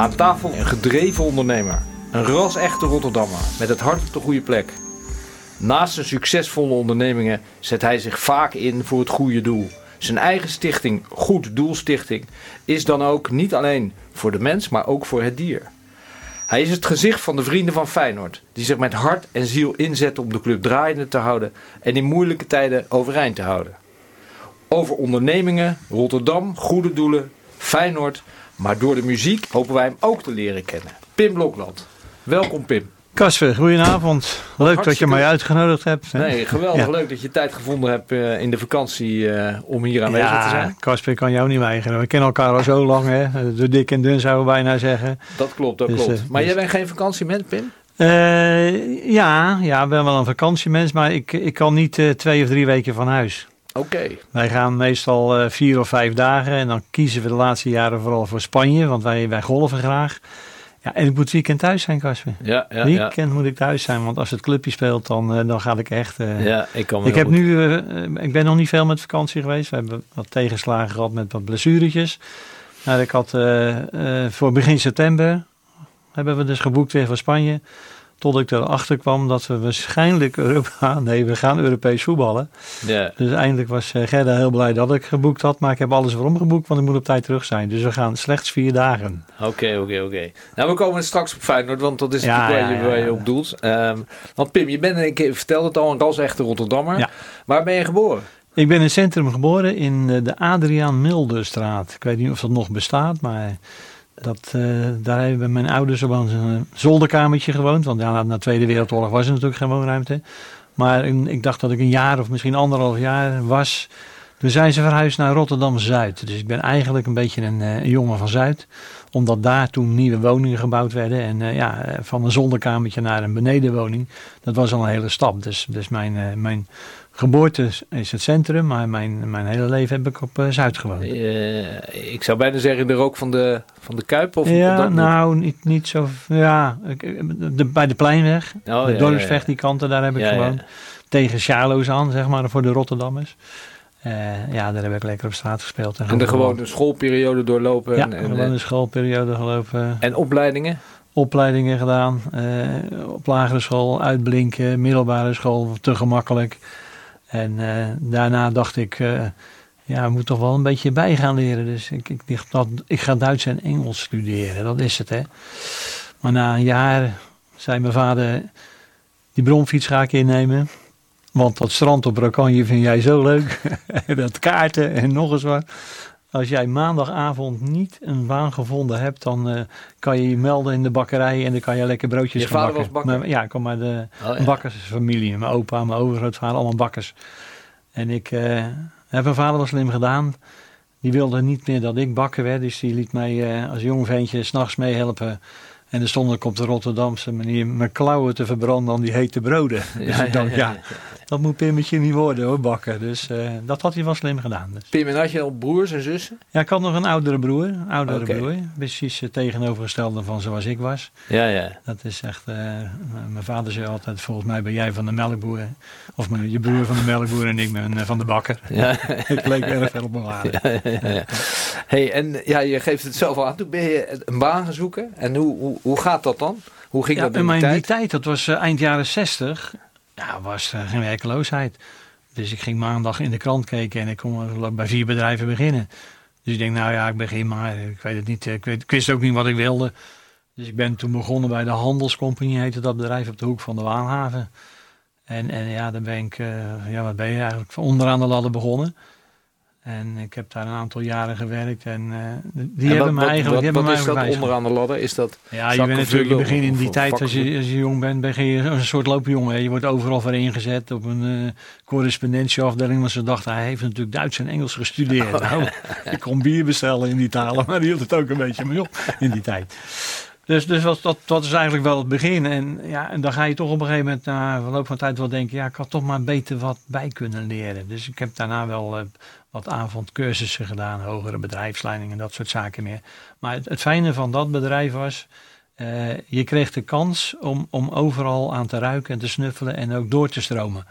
Aan tafel een gedreven ondernemer. Een ras-echte Rotterdammer met het hart op de goede plek. Naast zijn succesvolle ondernemingen zet hij zich vaak in voor het goede doel. Zijn eigen stichting, Goed Doel Stichting, is dan ook niet alleen voor de mens, maar ook voor het dier. Hij is het gezicht van de vrienden van Feyenoord, die zich met hart en ziel inzetten om de club draaiende te houden en in moeilijke tijden overeind te houden. Over ondernemingen, Rotterdam, goede doelen, Feyenoord, maar door de muziek hopen wij hem ook te leren kennen. Pim Blokland. Welkom Pim. Kasper, goedenavond. Leuk dat je mij uitgenodigd hebt. Nee, geweldig leuk dat je tijd gevonden hebt uh, in de vakantie uh, om hier aanwezig ja, te zijn. Kasper kan jou niet weigeren. We kennen elkaar al zo lang, hè. De dik en dun zouden we bijna zeggen. Dat klopt, dat dus, klopt. Maar dus... jij bent geen vakantiemens, Pim? ja, ja, ik ben wel een vakantiemens, maar ik, ik kan niet twee of drie weken van huis. Oké. Okay. Wij gaan meestal vier of vijf dagen en dan kiezen we de laatste jaren vooral voor Spanje, want wij, wij golven graag. Ja, en ik moet weekend thuis zijn, Kasper. Ja, ja, weekend moet ik thuis zijn, want als het clubje speelt, dan, uh, dan ga ik echt... Uh, ja, ik kan Ik heb nu... Ik ben nog niet veel met vakantie geweest. We hebben wat tegenslagen gehad met wat blessuretjes. Nou, ik had voor begin september... hebben we dus geboekt weer voor Spanje. Tot ik erachter kwam dat we waarschijnlijk Europa, nee, we gaan Europees voetballen. Ja. Dus eindelijk was uh, Gerda heel blij dat ik geboekt had. Maar ik heb alles waarom geboekt, want ik moet op tijd terug zijn. Dus we gaan slechts vier dagen. Oké, oké, oké. Nou, we komen straks op Feyenoord, want dat is ja, natuurlijk waar, je, waar je op doelt. Um, want Pim, je bent, ik vertelde het al, een ras-echte Rotterdammer. Waar ben je geboren? Ik ben in het centrum geboren in de Adriaan Milderstraat. Ik weet niet of dat nog bestaat, maar... Dat, uh, daar hebben mijn ouders op een zolderkamertje gewoond. Want ja, na de Tweede Wereldoorlog was er natuurlijk geen woonruimte. Maar ik dacht dat ik een jaar of misschien anderhalf jaar was. Toen zijn ze verhuisd naar Rotterdam-Zuid. Dus ik ben eigenlijk een beetje een, uh, een, jongen van Zuid. Omdat daar toen nieuwe woningen gebouwd werden. En uh, ja, van een zolderkamertje naar een benedenwoning. Dat was al een hele stap. Dus, dus mijn, mijn geboorte is het centrum, maar mijn, mijn hele leven heb ik op uh, Zuid gewoond. Uh, ik zou bijna zeggen de rook van de, van de Kuip? Of ja, dat nou, niet, niet zo... Ja, de, bij de Pleinweg, oh, de ja, Dorpsweg, ja, die kanten, daar heb ik gewoond. Tegen Charlo's aan, zeg maar, voor de Rotterdammers. Uh, ja, daar heb ik lekker op straat gespeeld. En, en de gewone schoolperiode doorlopen? Ja, en, en, gewone schoolperiode gelopen. En opleidingen? Opleidingen gedaan. op lagere school, uitblinken, middelbare school, te gemakkelijk. En uh, daarna dacht ik, uh, ja, ik moet toch wel een beetje bij gaan leren. Dus ik, ik, ik, dat, ik ga Duits en Engels studeren, dat is het hè. Maar na een jaar zei mijn vader, die bromfiets ga ik innemen. Want dat strand op Brokanje vind jij zo leuk. dat kaarten en nog eens wat. Als jij maandagavond niet een baan gevonden hebt, dan uh, kan je je melden in de bakkerij en dan kan je lekker broodjes je gaan vader bakken. was bakker? Maar, ja, ik kom uit de Oh, ja. bakkersfamilie. Mijn opa, mijn overgrootvader, allemaal bakkers. En ik uh, heb mijn vader wel slim gedaan. Die wilde niet meer dat ik bakker werd, dus die liet mij uh, als jong ventje s'nachts meehelpen. En er stond ik op de Rotterdamse manier mijn klauwen te verbranden aan die hete broden. Dus ik dacht, ja. Dat moet Pimmetje niet worden hoor, bakken. Dus uh, dat had hij wel slim gedaan. Dus. Pim, en had je al broers en zussen? Ja, ik had nog een oudere broer. Een oudere broer. Precies het tegenovergestelde van zoals ik was. Ja, ja. Dat is echt... eh, mijn vader zei altijd, volgens mij ben jij van de melkboer. Of mijn, je broer van de melkboer en ik ben eh, van de bakker. ja. ik leek erg veel op mijn vader. Ja, ja, ja. Hey, en ja, je geeft het zelf al aan. Toen ben je een baan gaan zoeken. En hoe, hoe, hoe gaat dat dan? Hoe ging Ja, dat in die tijd? die tijd, dat was eh, eind jaren 60, ja, was er geen werkeloosheid. Dus ik ging maandag in de krant kijken en ik kon eh, bij vier bedrijven beginnen. Dus ik denk, nou ja, ik begin maar. Ik weet het niet. Ik, weet, ik wist ook niet wat ik wilde. Dus ik ben toen begonnen bij de Handelscompagnie, heette dat bedrijf op de hoek van de Waanhaven. En, en ja, dan ben ik, eh, ja, wat ben je eigenlijk, onderaan de ladder begonnen. En ik heb daar een aantal jaren gewerkt en eh, die En hebben me eigenlijk... wat, hebben wat is dat onderaan de ladder? Is dat ja, je bent natuurlijk, vullen begint in die tijd, vakken als je, als je jong bent, ben je een soort loopjongen. hè. Je wordt overal voor ingezet op een eh correspondentieafdeling. Want ze dachten, hij heeft natuurlijk Duits en Engels gestudeerd. Oh. Nou, ik kon bier bestellen in die talen, maar die hield het ook een beetje mee op in die tijd. Dus, dus dat, dat, is eigenlijk wel het begin. En, ja, en dan ga je toch op een gegeven moment, na verloop van tijd, wel denken... ja, ik had toch maar beter wat bij kunnen leren. Dus ik heb daarna wel eh, wat avondcursussen gedaan, hogere bedrijfsleiding en dat soort zaken meer. Maar het, fijne van dat bedrijf was, eh, je kreeg de kans om, om overal aan te ruiken en te snuffelen en ook door te stromen.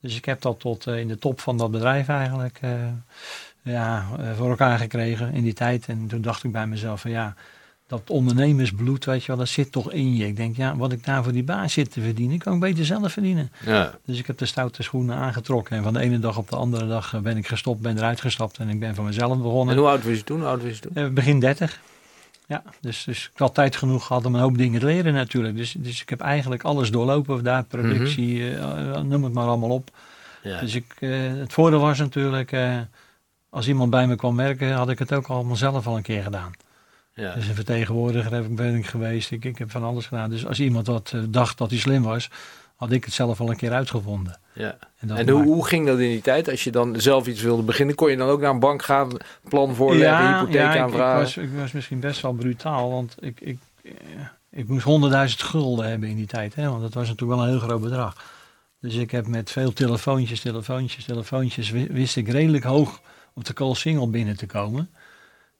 Dus ik heb dat tot eh, in de top van dat bedrijf eigenlijk ja, voor elkaar gekregen in die tijd. En toen dacht ik bij mezelf van ja, dat ondernemersbloed, weet je wel, dat zit toch in je. Ik denk, ja, wat ik daar voor die baas zit te verdienen, kan ik beter zelf verdienen. Ja. Dus ik heb de stoute schoenen aangetrokken. En van de ene dag op de andere dag eh, ben ik gestopt, ben eruit gestapt en ik ben van mezelf begonnen. En hoe oud was je toen? Hoe oud was je toen? Eh, begin 30. Ja, dus, dus ik had tijd genoeg gehad om een hoop dingen te leren natuurlijk. Dus, dus ik heb eigenlijk alles doorlopen daar, productie, eh, noem het maar allemaal op. Ja. Dus ik, het voordeel was natuurlijk, als iemand bij me kwam werken, had ik het ook allemaal zelf al een keer gedaan. Ja. Dus een vertegenwoordiger heb ik, ben ik geweest, ik, ik heb van alles gedaan. Dus als iemand wat eh, dacht dat hij slim was, had ik het zelf al een keer uitgevonden. ja. En hoe, hoe ging dat in die tijd? Als je dan zelf iets wilde beginnen, kon je dan ook naar een bank gaan, plan voorleggen, hypotheek ja, ik, ik, aanvragen? was, ik was misschien best wel brutaal, want ik, ik, eh, ik moest 100.000 gulden hebben in die tijd. Hè, want dat was natuurlijk wel een heel groot bedrag. Dus ik heb met veel telefoontjes, telefoontjes, telefoontjes, wi- wist ik redelijk hoog op de call single binnen te komen.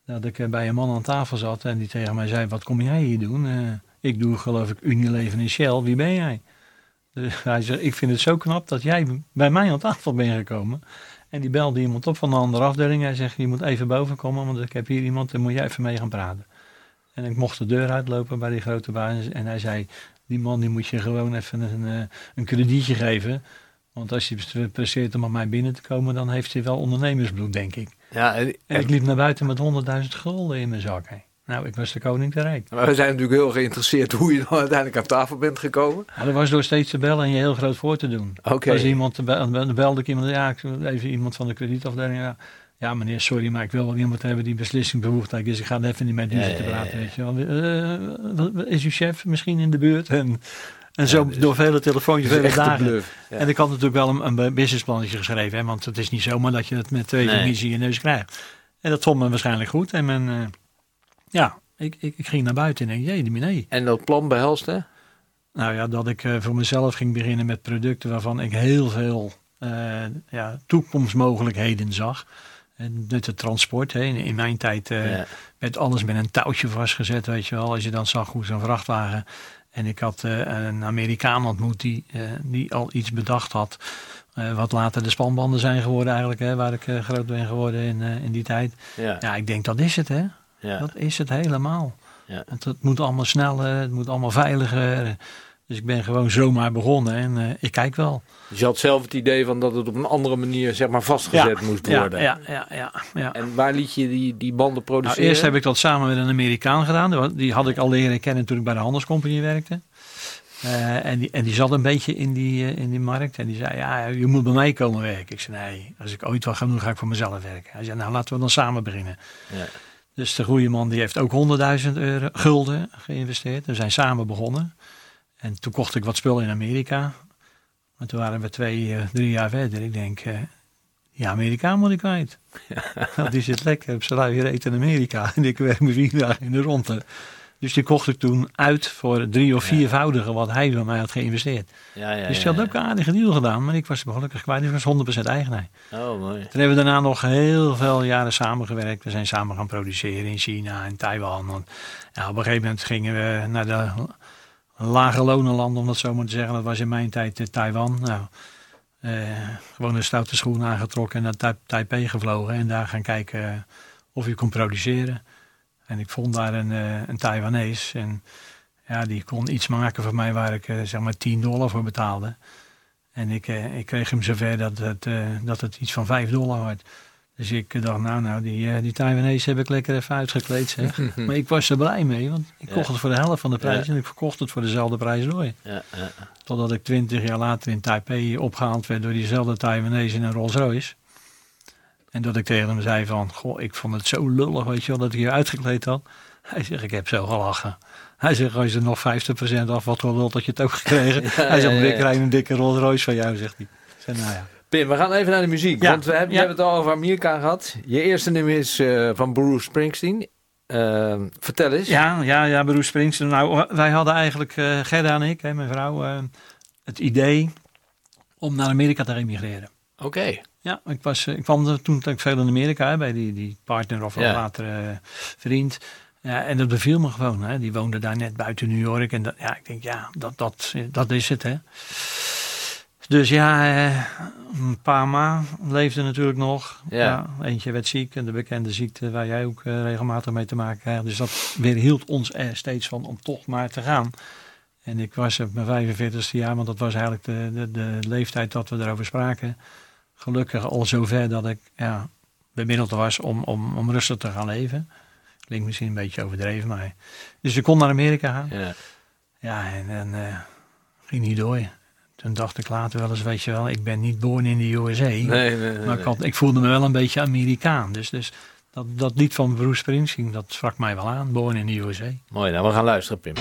Dat ik eh, bij een man aan tafel zat en die tegen mij zei, wat kom jij hier doen? Eh, ik doe geloof ik Unilever en Shell, wie ben jij? Dus hij zei, ik vind het zo knap dat jij bij mij aan tafel bent gekomen. En die belde iemand op van de andere afdeling. Hij zegt, je moet even boven komen, want ik heb hier iemand, daar moet jij even mee gaan praten. En ik mocht de deur uitlopen bij die grote baas. En hij zei, die man die moet je gewoon even een, eh, een kredietje geven. Want als je presteert om bij mij binnen te komen, dan heeft hij wel ondernemersbloed, denk ik. Ja, en, En ik liep naar buiten met 100.000 gulden in mijn zak. hè. Nou, ik was de koning te rijk. maar we zijn natuurlijk heel geïnteresseerd hoe je dan uiteindelijk aan tafel bent gekomen. Maar dat was door steeds te bellen en je heel groot voor te doen. Oké. Als iemand te dan belde ik iemand, ja, even iemand van de kredietafdeling. Ja, ja, meneer, sorry, maar ik wil wel iemand hebben die beslissingsbevoegdheid is. Ik ga er even niet met u Ja, ja, praten, ja. weet je wel. Eh, is uw chef misschien in de buurt? En, en zo dus- door vele telefoontjes, vele dagen. En ik had natuurlijk wel een, een businessplannetje geschreven, hè, want het is niet zomaar dat je het met twee Nee. vingers in je neus krijgt. En dat vond me waarschijnlijk goed. En men, eh, ja, ik, ik, ik ging naar buiten en denk, jee, nee. En dat plan behelst, hè? Nou ja, dat ik eh, voor mezelf ging beginnen met producten waarvan ik heel veel eh, ja, toekomstmogelijkheden zag. En met het transport, hè. In, mijn tijd Ja. werd alles met een touwtje vastgezet, weet je wel. Als je dan zag hoe zo'n vrachtwagen... En ik had eh, een Amerikaan ontmoet die, eh, die al iets bedacht had. eh, wat later de spanbanden zijn geworden eigenlijk, hè, waar ik groot ben geworden in, in die tijd. Ja. Ja, ik denk dat is het, hè. Ja. Dat is het helemaal. Ja. Want het moet allemaal sneller, het moet allemaal veiliger. Dus ik ben gewoon zomaar begonnen en eh, ik kijk wel. Dus je had zelf het idee van dat het op een andere manier zeg maar vastgezet moest worden. ja, ja, ja, ja. En waar liet je die, die banden Nou, produceren? eerst heb ik dat samen met een Amerikaan gedaan. Die had ik al leren kennen toen ik bij de handelscompagnie werkte. Eh, en, die, en die zat een beetje in die, eh, in die markt. En die zei, ja, je moet bij mij komen werken. Ik zei, nee, als ik ooit wat ga doen, ga ik voor mezelf werken. Hij zei, nou, laten we dan samen beginnen. Ja. Dus de goede man die heeft ook 100.000 euro gulden geïnvesteerd. We zijn samen begonnen. En toen kocht ik wat spullen in Amerika. Maar toen waren we twee, eh, drie jaar verder. Ik denk, eh ja, Amerikaan moet ik kwijt. Die zit lekker op zijn luie reet in Amerika. En ik werk me vier dagen in de ronde. Dus die kocht ik toen uit voor drie of viervoudige wat hij van mij had geïnvesteerd. Ja, ja, dus die had ook een aardige deal gedaan. Maar ik was gelukkig kwijt. Ik was 100% eigenaar. Oh, mooi. Toen hebben we daarna nog heel veel jaren samengewerkt. We zijn samen gaan produceren in China en Taiwan. En, op een gegeven moment gingen we naar de lage lonenlanden, om dat zo maar te zeggen. Dat was in mijn tijd eh, Taiwan. Nou, eh, gewoon een stoute schoen aangetrokken en naar Tai- Taipei gevlogen. En daar gaan kijken eh, of je kon produceren. En ik vond daar een, een Taiwanees. En ja, die kon iets maken voor mij waar ik zeg maar 10 dollar voor betaalde. En ik, ik kreeg hem zover dat het, dat het iets van 5 dollar werd. Dus ik dacht, nou, nou die, eh die Taiwanese heb ik lekker even uitgekleed, zeg. maar ik was er blij mee, want ik kocht Ja. het voor de helft van de prijs Ja. en ik verkocht het voor dezelfde prijs door. Ja, ja. Totdat ik twintig jaar later in Taipei opgehaald werd door diezelfde Taiwanese in een Rolls Royce. En dat ik tegen hem zei van, goh, ik vond het zo lullig, weet je wel, dat ik je uitgekleed had. Hij zegt, ik heb zo gelachen. Hij zegt, als je er nog 50% af wat wel dat je het ook gekregen. hij zegt, ik rijd een dikke Rolls Royce van jou, zegt hij. Ik zei, nou ja. Pim, we gaan even naar de muziek. Ja, Want we hebben, we hebben het al over Amerika gehad. Je eerste nummer is eh, van Bruce Springsteen. Eh, vertel eens. Ja, ja, ja, Bruce Springsteen. Nou, wij hadden eigenlijk, eh Gerda en ik, hè, mijn vrouw, eh, het idee om naar Amerika te emigreren. Oké. Ja, ik, was, eh, ik kwam er toen natuurlijk veel in Amerika hè, bij die, die partner of Ja. later vriend. Ja, en dat beviel me gewoon. Hè. Die woonde daar net buiten New York. En dat, ja, ik denk, ja, dat, dat, dat is het. Hè. Dus ja, eh, een paar ma leefde natuurlijk nog. Ja. eentje werd ziek en de bekende ziekte waar jij ook eh, regelmatig mee te maken krijgt. Dus dat weerhield ons er steeds van om toch maar te gaan. En ik was op mijn 45ste jaar, want dat was eigenlijk de, de, de leeftijd dat we erover spraken. Gelukkig al zover dat ik ja, bemiddeld was om, om, om rustig te gaan leven. Klinkt misschien een beetje overdreven, maar... Dus ik kon naar Amerika gaan. Ja. Ja, en, en eh, ging niet door. Toen dacht ik later wel eens, weet je wel, ik ben niet born in de USA. Nee, nee, nee, maar ik, had, ik voelde me wel een beetje Amerikaan. Dus, dus dat, dat lied van Bruce Springsteen, dat sprak mij wel aan. Born in the USA. Mooi, nou we gaan luisteren, Pim.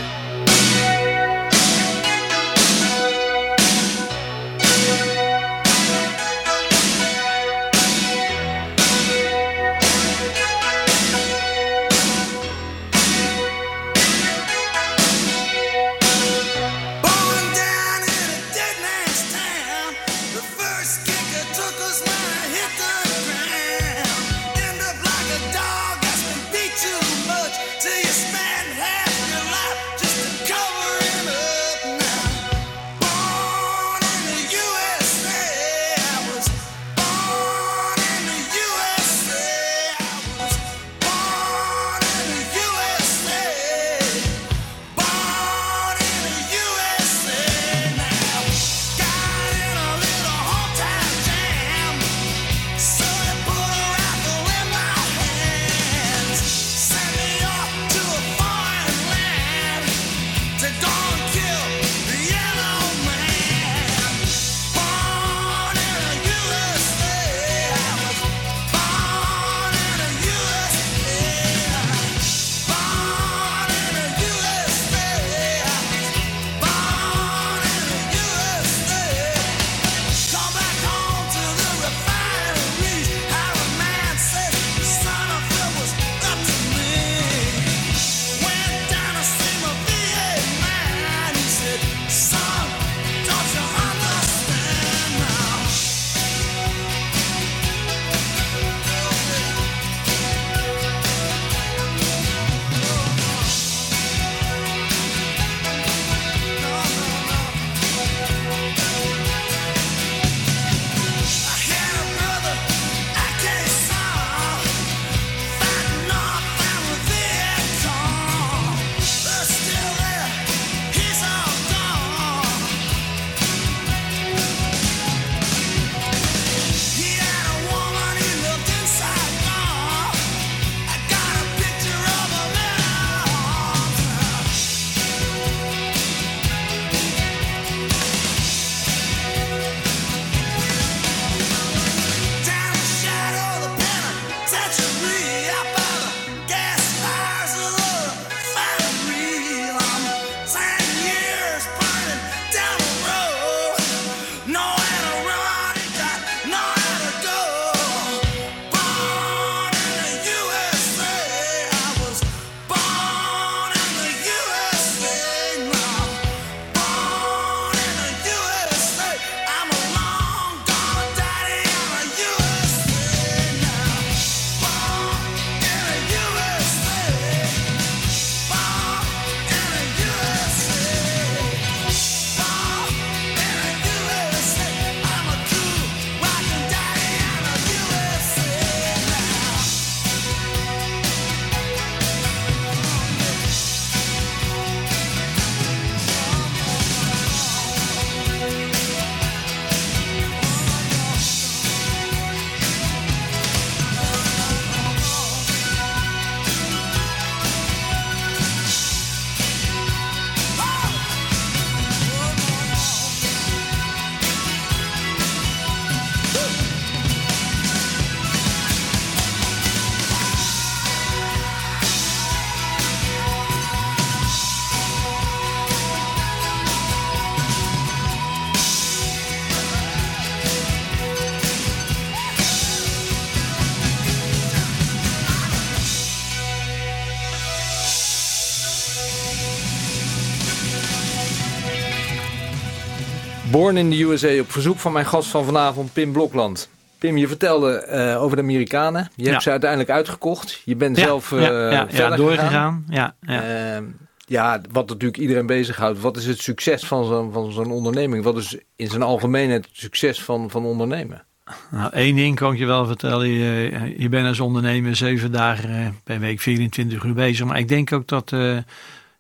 Born in the USA op verzoek van mijn gast van vanavond, Pim Blokland. Pim, je vertelde eh, over de Amerikanen. Je Ja. hebt ze uiteindelijk uitgekocht. Je bent Ja, zelf eh ja, verder doorgegaan. Ja, ja. Ehm, ja, wat natuurlijk iedereen bezighoudt. Wat is het succes van zo'n, van zo'n onderneming? Wat is in zijn algemeenheid het succes van, van ondernemen? Nou, één ding kan ik je wel vertellen. Je, je bent als ondernemer zeven dagen eh, per week, 24 uur bezig. Maar ik denk ook dat eh,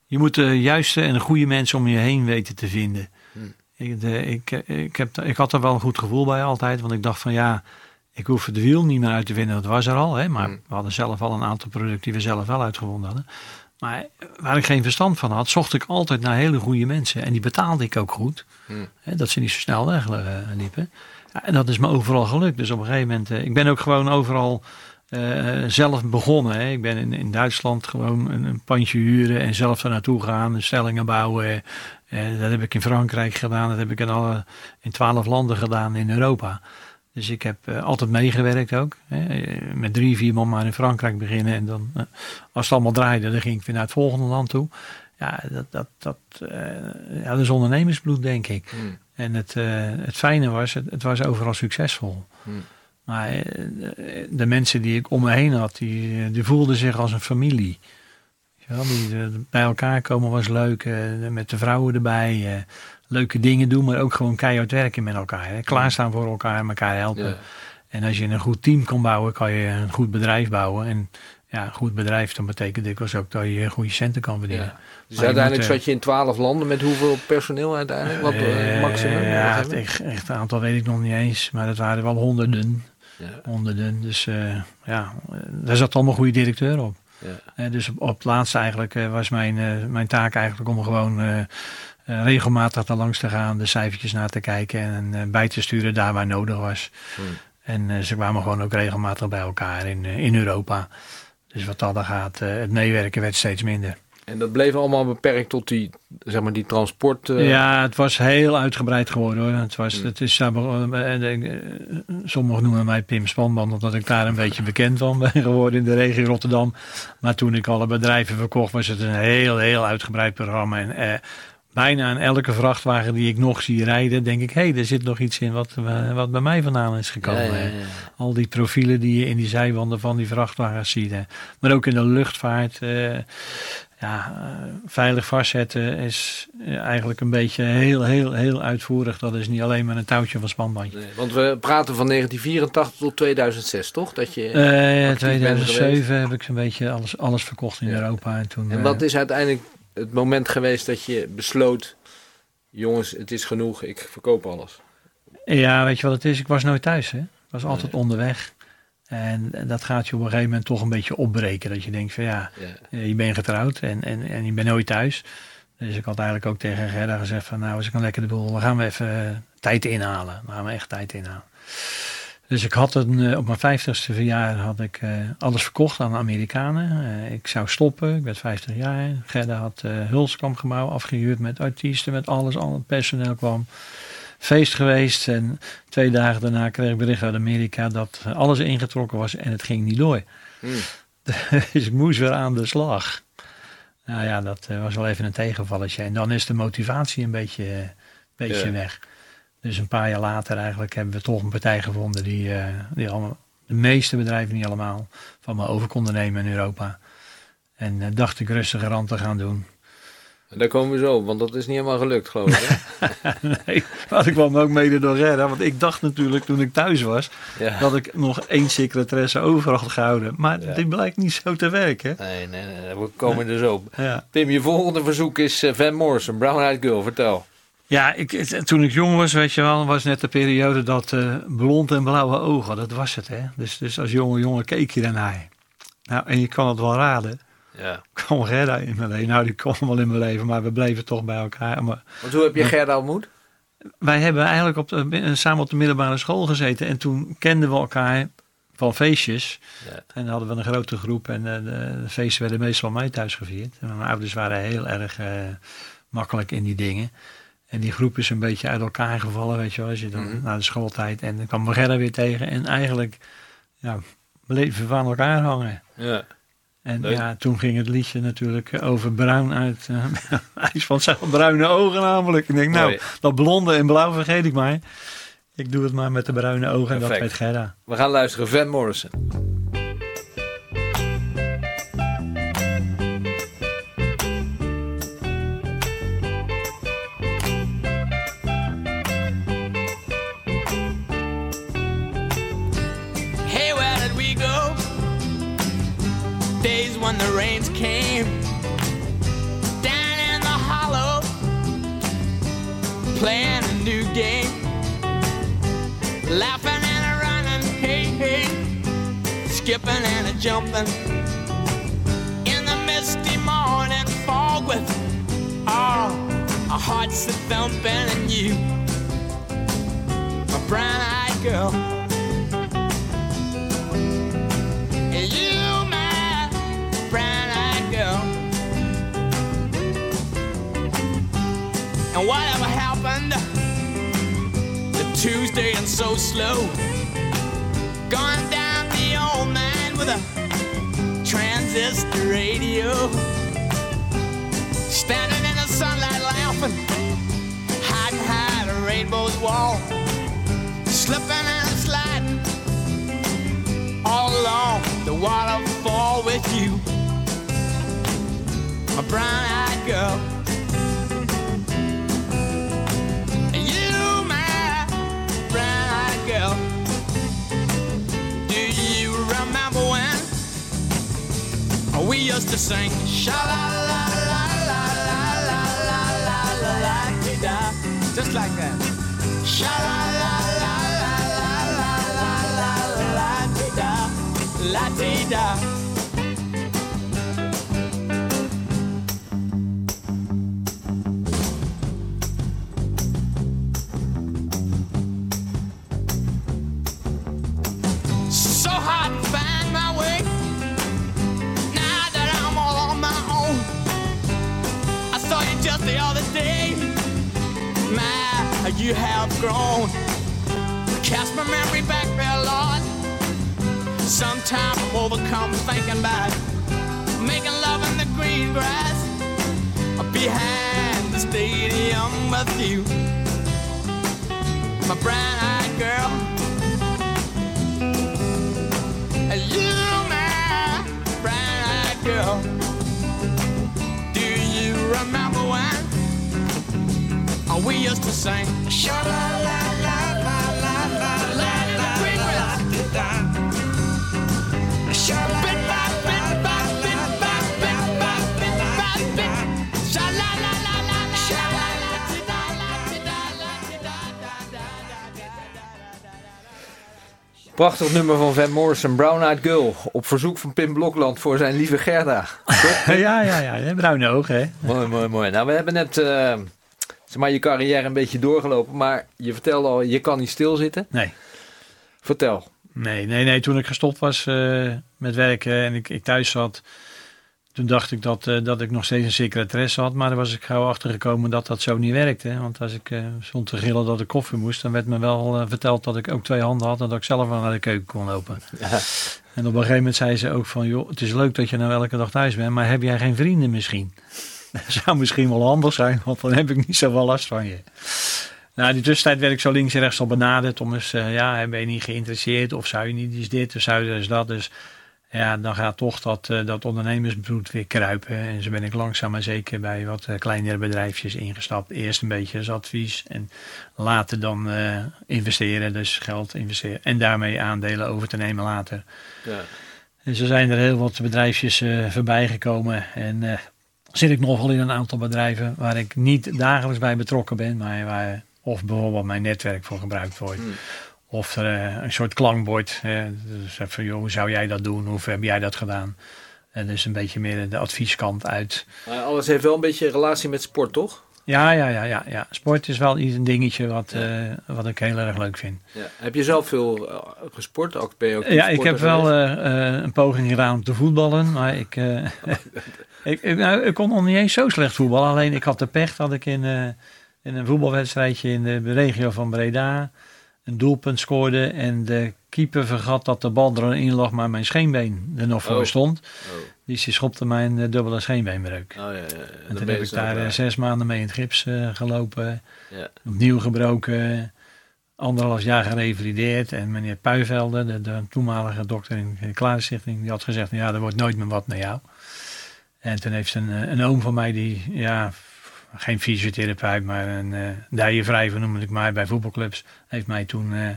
je moet de juiste en de goede mensen om je heen weten te vinden. Hmm. Ik, de, ik, ik, heb, ik had er wel een goed gevoel bij altijd. Want ik dacht van ja, ik hoef het wiel niet meer uit te vinden. Dat was er al. Hè, maar Hmm. we hadden zelf al een aantal producten die we zelf wel uitgevonden hadden. Maar waar ik geen verstand van had, zocht ik altijd naar hele goede mensen. En die betaalde ik ook goed. Hmm. Hè, dat ze niet zo snel wegliepen. Ja, en dat is me overal gelukt. Dus op een gegeven moment, eh, ik ben ook gewoon overal eh, zelf begonnen. Hè. Ik ben in, in Duitsland gewoon een, een pandje huren en zelf er naartoe gaan, stellingen bouwen. Eh, dat heb ik in Frankrijk gedaan, dat heb ik in, alle, in twaalf landen gedaan in Europa. Dus ik heb eh, altijd meegewerkt ook. Hè. Met drie, vier man maar in Frankrijk beginnen. En dan, als het allemaal draaide, dan ging ik weer naar het volgende land toe. Ja, dat, dat, dat, ja, dat is ondernemersbloed, denk ik. Hmm. En het, het fijne was, het, het was overal succesvol. Hmm. Maar eh, de, mensen die ik om me heen had, die, die voelden zich als een familie. Wel, die, eh, bij elkaar komen was leuk, eh, met de vrouwen erbij. leuke dingen doen, maar ook gewoon keihard werken met elkaar. Hè. Klaarstaan voor elkaar, elkaar helpen. Ja. En als je een goed team kan bouwen, kan je een goed bedrijf bouwen. En ja, een goed bedrijf, dan betekent dikwijls ook dat je goede centen kan verdienen. Ja. Dus Maar uiteindelijk moet, zat je in twaalf landen met hoeveel personeel uiteindelijk? Wat maximum? Ja, echt, echt aantal weet ik nog niet eens. Maar het waren wel honderden. Ja. honderden. Dus eh, ja, daar zat allemaal goede directeur op. Ja. Dus op, op het laatste eigenlijk eh, was mijn, eh, mijn taak eigenlijk om gewoon regelmatig daar langs te gaan, de cijfertjes naar te kijken en bij te sturen daar waar nodig was. Hmm. En ze kwamen gewoon ook regelmatig bij elkaar in, in Europa. Dus wat dat dan gaat, het meewerken werd steeds minder. En dat bleef allemaal beperkt tot die, zeg maar, die transport. eh, Ja, het was heel uitgebreid geworden hoor. Het was, Mm. het is, eh, eh, sommigen noemen mij Pim Spanband, omdat ik daar een beetje bekend van ben geworden in de regio Rotterdam. Maar toen ik alle bedrijven verkocht, was het een heel, heel uitgebreid programma. En eh, bijna aan elke vrachtwagen die ik nog zie rijden, denk ik, hé, hey, er zit nog iets in wat, eh, wat bij mij vandaan is gekomen. ja, hè. ja. Al die profielen die je in die zijwanden van die vrachtwagens ziet. Hè. Maar ook in de luchtvaart. eh, ja, eh, veilig vastzetten is eigenlijk een beetje heel, heel, heel uitvoerig. Dat is niet alleen maar een touwtje van spanbandje. Nee, want we praten van 1984 tot 2006, toch? Dat je, Eh actief bent 2007 heb ik zo'n beetje alles, alles verkocht in. Europa. En, toen, en wat is uiteindelijk het moment geweest dat je besloot... Jongens, het is genoeg, ik verkoop alles. Ja, weet je wat het is? Ik was nooit thuis. Hè? Ik was altijd onderweg. En dat gaat je op een gegeven moment toch een beetje opbreken. Dat je denkt van ja, Ja. Eh, je bent getrouwd en, en, en je bent nooit thuis. Dus ik had eigenlijk ook tegen Gerda gezegd van nou, als ik een lekker de boel, dan gaan we even eh, tijd inhalen. Dan gaan we echt tijd inhalen. Dus ik had een, eh, op mijn vijftigste verjaardag had ik eh, alles verkocht aan de Amerikanen. Eh, ik zou stoppen, ik werd 50 jaar. Gerda had Hulskampgebouw afgehuurd met artiesten, met alles, al het personeel kwam. Feest geweest en twee dagen daarna kreeg ik bericht uit Amerika dat alles ingetrokken was en het ging niet door. Hmm. Dus ik moest weer aan de slag. Nou ja, dat was wel even een tegenvalletje. En dan is de motivatie een beetje, beetje Ja. weg. Dus een paar jaar later eigenlijk hebben we toch een partij gevonden die, eh, die allemaal, de meeste bedrijven, niet allemaal, van me over konden nemen in Europa. En eh, dacht ik rustiger aan te gaan doen. En daar komen we zo, want dat is niet helemaal gelukt, geloof ik. nee, maar ik kwam ook mede door Gerda. Want ik dacht natuurlijk toen ik thuis was, ja. dat ik nog één secretaresse over had gehouden. Maar Ja. dit blijkt niet zo te werken. Nee, nee, nee, we komen er zo. Ja. Pim, je volgende verzoek is eh, Van Morrison, Brown Eyed Girl. Vertel. Ja, ik, toen ik jong was, weet je wel, was net de periode dat eh, blond en blauwe ogen, dat was het, hè. Dus, dus als jonge jongen keek je daarnaar. Nou, en je kan het wel raden. Ja. kwam Gerda in mijn leven. Nou, die kwam wel in mijn leven, maar we bleven toch bij elkaar. Maar Want hoe heb je Gerda ontmoet? wij hebben eigenlijk op de, samen op de middelbare school gezeten. En toen kenden we elkaar van feestjes. Ja. En dan hadden we een grote groep. En eh, de, de feesten werden meestal mij thuis gevierd. En mijn ouders waren heel erg eh, makkelijk in die dingen. En die groep is een beetje uit elkaar gevallen, weet je wel. Als je dan Mhm. na de schooltijd. En dan kwam Gerda weer tegen. En eigenlijk, ja, bleven we aan elkaar hangen. Ja. En Leuk. ja, toen ging het liedje natuurlijk over bruin uit. eh, hij is van zijn bruine ogen namelijk. Ik denk, nou, Mooi. dat blonde en blauw vergeet ik maar. Ik doe het maar met de bruine ogen en dat weet Gerda. We gaan luisteren, Van Morrison. When the rains came. Down in the hollow, playing a new game. Laughing and a running, hey, hey. Skipping and a jumping. In the misty morning fog with all our hearts a thumping and you, my brown-eyed girl. And whatever happened to Tuesday and so slow? Gone down the old man with a transistor radio. Standing in the sunlight laughing, hiding behind a rainbow's wall. Slipping and sliding all along the waterfall with you. My brown-eyed girl. We used to sing sha la la la la la la la la la la da just like that sha la la la la la la la la la da la dee da you have grown. Cast my memory back there, Lord. Sometimes I'm overcome thinking about making love in the green grass behind the stadium with you. My brown-eyed girl. And you, my brown-eyed girl. Do you remember we used to sing? Sha la la la la la la la la la Bit by bit by bit by bit by bit by bit. Sha la la la la la. Sha la la ti da la ti da la ti da da da da da da da. Prachtig nummer van Van Morrison, Brown Eyed Girl. Op verzoek van Pim Blokland voor zijn lieve Gerda. Ja, ja, ja. Bruine ogen, hè? mooi, mooi, mooi. Nou, we hebben net eh, zeg maar, je carrière een beetje doorgelopen. Maar je vertelde al, je kan niet stilzitten. Nee. Vertel. Nee, nee, nee. Toen ik gestopt was eh, met werken en ik, ik thuis zat, toen dacht ik dat, eh, dat ik nog steeds een secretaresse had. Maar daar was ik gauw achter gekomen dat dat zo niet werkte. Want als ik eh, stond te gillen dat ik koffie moest, dan werd me wel verteld dat ik ook twee handen had en dat ik zelf wel naar de keuken kon lopen. En op een gegeven moment zei ze ook van, joh, het is leuk dat je nou elke dag thuis bent, maar heb jij geen vrienden misschien? Dat zou misschien wel handig zijn, want dan heb ik niet zoveel last van je. Nou, in die tussentijd werd ik zo links en rechts al benaderd om eens, eh, ja, ben je niet geïnteresseerd of zou je niet eens dit of zou je eens dat. Dus ja, dan gaat toch dat, eh, dat ondernemersbloed weer kruipen. En zo ben ik langzaam maar zeker bij wat eh, kleinere bedrijfjes ingestapt. Eerst een beetje als advies en later dan investeren, dus geld investeren. En daarmee aandelen over te nemen later. Ja. Dus er zijn er heel wat bedrijfjes voorbij gekomen. En zit ik nog wel in een aantal bedrijven waar ik niet dagelijks bij betrokken ben, maar waar of bijvoorbeeld mijn netwerk voor gebruikt wordt. Hmm. Of er eh, een soort klankbord. eh, dus even, joh, hoe zou jij dat doen? Hoe heb jij dat gedaan? En dus een beetje meer de advieskant uit. Maar alles heeft wel een beetje relatie met sport, toch? Ja, ja, ja, ja, ja. Sport is wel iets een dingetje wat, eh, wat ik heel erg leuk vind. Ja. Heb je zelf veel eh, gesport? Ook, ben je ook Ja, ik heb wel een poging gedaan om te voetballen, maar ik, ik, ik, nou, ik kon nog niet eens zo slecht voetballen. Alleen ik had de pech dat ik in, eh, in een voetbalwedstrijdje in de regio van Breda een doelpunt scoorde en de keeper vergat dat de bal erin lag, maar mijn scheenbeen er nog voor Oh. stond. Oh. Dus die schopte mijn eh, dubbele scheenbeenbreuk. Oh, ja, ja, En toen heb ik zo daar eh, zes maanden mee in het gips gelopen. Ja. Opnieuw gebroken. Anderhalf jaar gerevalideerd. En meneer Puivelde, de, de toenmalige dokter in de Klarenstichting, die had gezegd, ja, er wordt nooit meer wat met jou. En toen heeft een, eh, een oom van mij, die, ja, geen fysiotherapeut, maar een uh, dijenwrijver noem ik maar, bij voetbalclubs, heeft mij toen eh,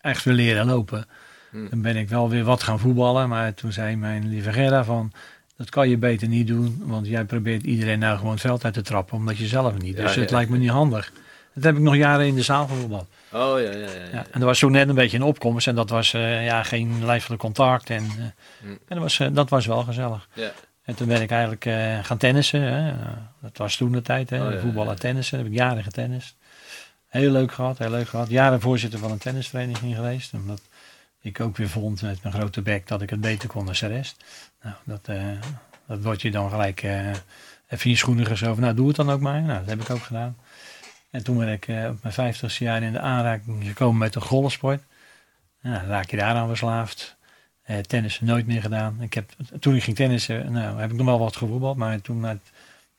echt weer leren lopen. Hmm. Dan ben ik wel weer wat gaan voetballen, maar toen zei mijn lieve Gerda van, dat kan je beter niet doen, want jij probeert iedereen nou gewoon het veld uit te trappen, omdat je zelf niet. Ja, Dus het ja. lijkt me niet handig. Dat heb ik nog jaren in de zaal gevoetbald. Oh ja, ja, ja. Ja, en er was toen net een beetje een opkomst en dat was ja, geen lijfelijk contact. En, eh, Hm. en dat, was, dat was wel gezellig. Ja. En toen ben ik eigenlijk eh, gaan tennissen. Hè. Dat was toen de tijd, hè. Oh, ja, voetballen, ja. tennissen. Daar heb ik jaren getennist. Heel leuk gehad, heel leuk gehad. Jaren voorzitter van een tennisvereniging geweest. Omdat ik ook weer vond met mijn grote bek dat ik het beter kon dan de rest. Nou, dat, eh, dat wordt je dan gelijk eh, even je schoenen geschoven. Nou, doe het dan ook maar. Nou, dat heb ik ook gedaan. En toen ben ik op mijn vijftigste jaar in de aanraking gekomen met de golfsport. Nou, dan raak je daaraan verslaafd. Eh tennis nooit meer gedaan. Ik heb, toen ik ging tennissen, nou, heb ik nog wel wat gevoetbald. Maar toen met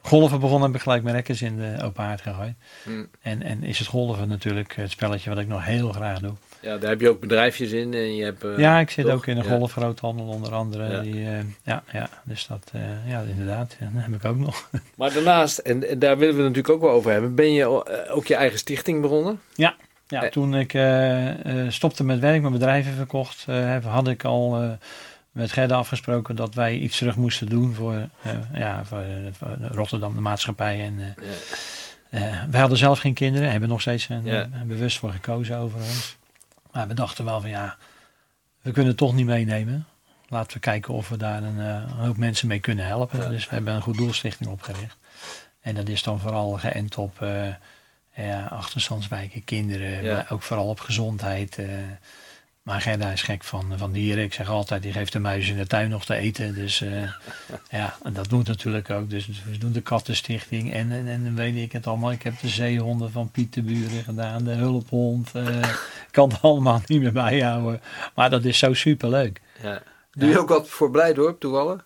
golven begon, heb ik gelijk mijn rekkers in de open haard gegooid. Hm. En, en is het golven natuurlijk het spelletje wat ik nog heel graag doe. Ja, daar heb je ook bedrijfjes in en je hebt... eh, ja, ik zit toch? ook in een Ja. golfgroothandel onder andere. Ja. Die, eh, ja, ja, dus dat, ja, inderdaad, ja, dat heb ik ook nog. Maar daarnaast, en, en daar willen we het natuurlijk ook wel over hebben, ben je ook je eigen stichting begonnen? Ja, Eh. toen ik eh, eh, stopte met werk, mijn bedrijven verkocht, had ik al met Gerda afgesproken dat wij iets terug moesten doen voor, ja, voor, voor Rotterdam, de maatschappij. En, Ja. wij hadden zelf geen kinderen, hebben nog steeds een, Ja. bewust voor gekozen over ons. Maar we dachten wel van ja, we kunnen het toch niet meenemen. Laten we kijken of we daar een, een hoop mensen mee kunnen helpen. Ja. Dus we hebben een goed doelstichting opgericht. En dat is dan vooral geënt op ja, achterstandswijken, kinderen, Ja. maar ook vooral op gezondheid. eh. maar Gerda is gek van, van dieren. Ik zeg altijd, die geeft de muis in de tuin nog te eten. Dus eh, ja, en dat doet natuurlijk ook. Dus we doen de kattenstichting en, en, en dan weet ik het allemaal. Ik heb de zeehonden van Piet de Buren gedaan, de hulphond. eh, ik kan het allemaal niet meer bijhouden. Maar dat is zo superleuk. Ja. Doe je ook wat voor Blijdorp toevallig?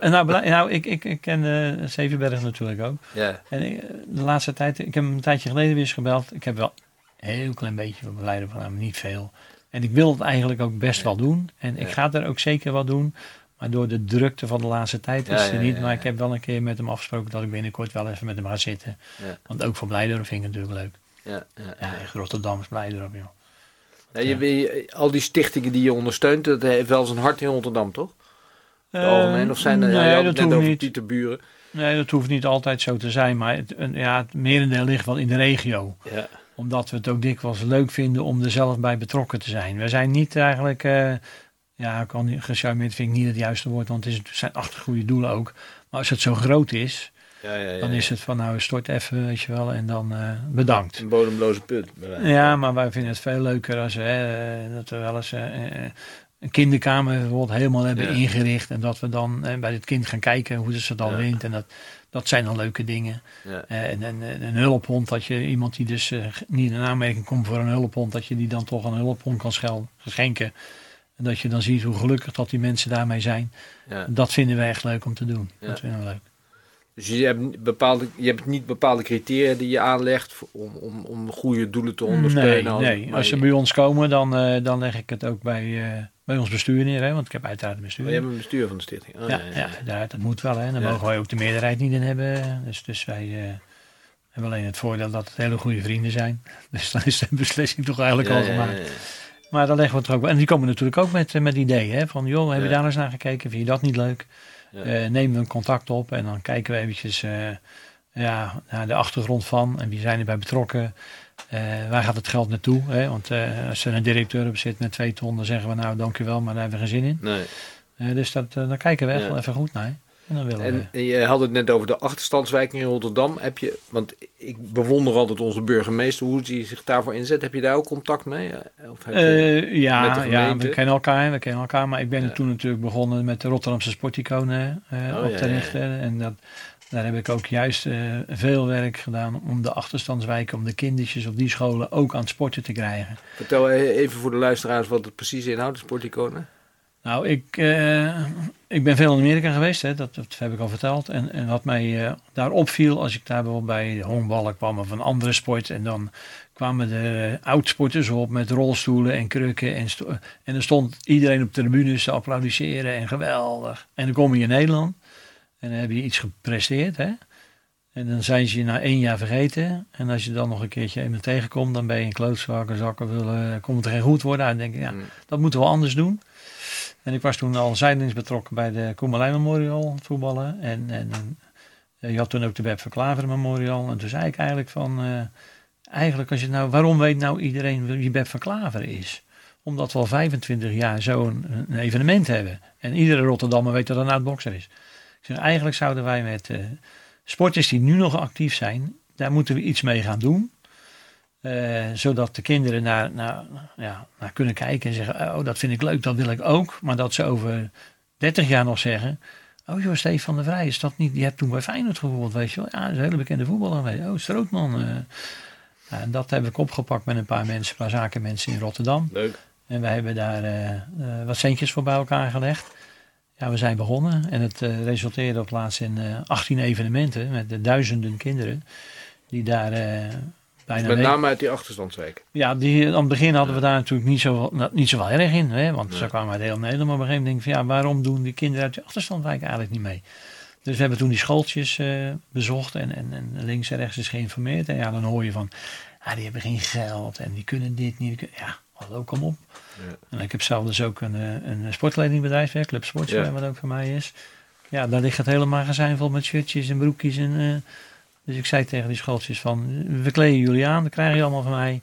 En Nou, nou ik, ik, ik ken eh Zevenberg natuurlijk ook. Ja. En ik, de laatste tijd, ik heb hem een tijdje geleden weer eens gebeld. Ik heb wel een heel klein beetje van begeleiden van hem, niet veel. En ik wil het eigenlijk ook best wel doen. En ik ga het er ook zeker wel doen. Maar door de drukte van de laatste tijd is het er niet. maar ik heb wel een keer met hem afgesproken dat ik binnenkort wel even met hem ga zitten. Want ook voor Blijdorp vind ik het natuurlijk leuk. Ja, ja, Ja, echt Rotterdams Blijdorp, joh. Ja, je, je- al die stichtingen die je ondersteunt, dat heeft wel zijn hart in Rotterdam, toch? In het Eh, algemeen? Of zijn er, nee, dat net over. Pieterburen. Nee, dat hoeft niet altijd zo te zijn. Maar het, ja, het merendeel ligt wel in de regio. Ja. Omdat we het ook dikwijls leuk vinden om er zelf bij betrokken te zijn. We zijn niet eigenlijk, eh, ja, ik kan gecharmeerd vind ik niet het juiste woord, want het, is, het zijn acht goede doelen ook. Maar als het zo groot is, Ja, ja, ja, dan is het van nou stort even, weet je wel, en dan eh, bedankt. Een bodemloze put. Ja, maar wij vinden het veel leuker als eh, dat we wel eens eh, een kinderkamer bijvoorbeeld helemaal hebben ingericht. En dat we dan bij het kind gaan kijken hoe ze het dan wint. En dat, dat zijn dan leuke dingen. En, en, en een hulphond, dat je iemand die dus niet in aanmerking komt voor een hulphond, dat je die dan toch een hulphond kan schel- schenken. En dat je dan ziet hoe gelukkig dat die mensen daarmee zijn. Dat vinden we echt leuk om te doen. Dat vinden we leuk. Dus je hebt, niet bepaalde, je hebt niet bepaalde criteria die je aanlegt om, om, om goede doelen te ondersteunen. nee. maar als ze bij ons komen, dan, eh, dan leg ik het ook bij, eh, bij ons bestuur neer. Hè? Want ik heb uiteraard een bestuur. Oh, je hebt een bestuur van de stichting. Oh, ja, ja. Dat moet wel. Hè? Dan mogen wij ook de meerderheid niet in hebben. Dus, dus wij eh, hebben alleen het voordeel dat het hele goede vrienden zijn. Dus dan is de beslissing toch eigenlijk al gemaakt. Maar dan leggen we het er ook bij. En die komen natuurlijk ook met, met ideeën. Hè? Van, joh, heb je daar eens naar gekeken? Vind je dat niet leuk? Ja. Eh, nemen we een contact op en dan kijken we eventjes eh, ja, naar de achtergrond van. En wie zijn erbij betrokken? Eh, waar gaat het geld naartoe? Hè? Want als er een directeur op zit met twee ton, dan zeggen we nou dankjewel, maar daar hebben we geen zin in. Nee. Dus dat, daar kijken we echt Ja. wel even goed naar. En dan willen we... En, en je had het net over de achterstandswijk in Rotterdam. Heb je, want ik bewonder altijd onze burgemeester, hoe hij zich daarvoor inzet. Heb je daar ook contact mee? Of heb je- Eh, ja, ja, we kennen elkaar, we kennen elkaar. Maar ik ben Ja. toen natuurlijk begonnen met de Rotterdamse sporticonen eh, Oh, op ja, te ja. richten. En dat, daar heb ik ook juist eh, veel werk gedaan om de achterstandswijken, om de kindertjes op die scholen ook aan het sporten te krijgen. Vertel even voor de luisteraars wat het precies inhoudt, de sporticonen. Nou, ik, eh, ik ben veel in Amerika geweest, hè, dat, dat heb ik al verteld. En, en wat mij eh, daar opviel, als ik daar bijvoorbeeld bij de honkballen kwam of een andere sport. En dan kwamen de oudsporters op met rolstoelen en krukken. En, en er stond iedereen op de tribunes te applaudisseren en geweldig. En dan kom je in Nederland en dan heb je iets gepresteerd. Hè? En dan zijn ze je na één jaar vergeten. En als je dan nog een keertje iemand tegenkomt, dan ben je een klootzak, een zakken willen, komt het er geen goed worden uit. Dan denk ik, ja, Mm. dat moeten we anders doen. En ik was toen al zijdelings betrokken bij de Koemelijn Memorial voetballen. En, en, eh, je had toen ook de Beb van Klaver Memorial. En toen zei ik eigenlijk van, eh, eigenlijk als je nou, waarom weet nou iedereen wie Beb van Klaver is? Omdat we al 25 jaar zo'n evenement hebben. En iedere Rotterdammer weet dat een oud-bokser is. Ik zeg, eigenlijk zouden wij met eh, sporters die nu nog actief zijn, daar moeten we iets mee gaan doen. Eh, zodat de kinderen naar, naar, ja, naar kunnen kijken en zeggen: Oh, dat vind ik leuk, dat wil ik ook. Maar dat ze over 30 jaar nog zeggen: Oh, joh, Stefan de Vrij, is dat niet? Die hebt toen bij Feyenoord gevoetbald, weet je wel? Ja, dat is een hele bekende voetballer. Weet je. Oh, Strootman. eh. En dat heb ik opgepakt met een paar mensen, een paar zakenmensen in Rotterdam. Leuk. En wij hebben daar eh, wat centjes voor bij elkaar gelegd. Ja, we zijn begonnen en het resulteerde op laatst in eh 18 evenementen met de duizenden kinderen die daar bijna Met name uit die achterstandswijk. ja, die, aan het begin hadden we daar natuurlijk niet zo, nou, niet zo wel erg in. Hè? Want zo kwamen uit heel Nederland. Maar op een gegeven moment denk ik van ja, waarom doen die kinderen uit de achterstandwijk eigenlijk niet mee? Dus we hebben toen die schooltjes eh, bezocht en, en, en links en rechts is geïnformeerd. En ja, dan hoor je van, ah, die hebben geen geld en die kunnen dit niet. die kunnen- Ja, hallo, kom op. Ja. En ik heb zelf dus ook een, eh, een sportkledingbedrijf, hè, Club Sportswear, Ja. wat ook van mij is. Ja, daar ligt het hele magazijn vol met shirtjes en broekjes. En, eh, dus ik zei tegen die schooltjes van, we kleden jullie aan, dat krijg je allemaal van mij.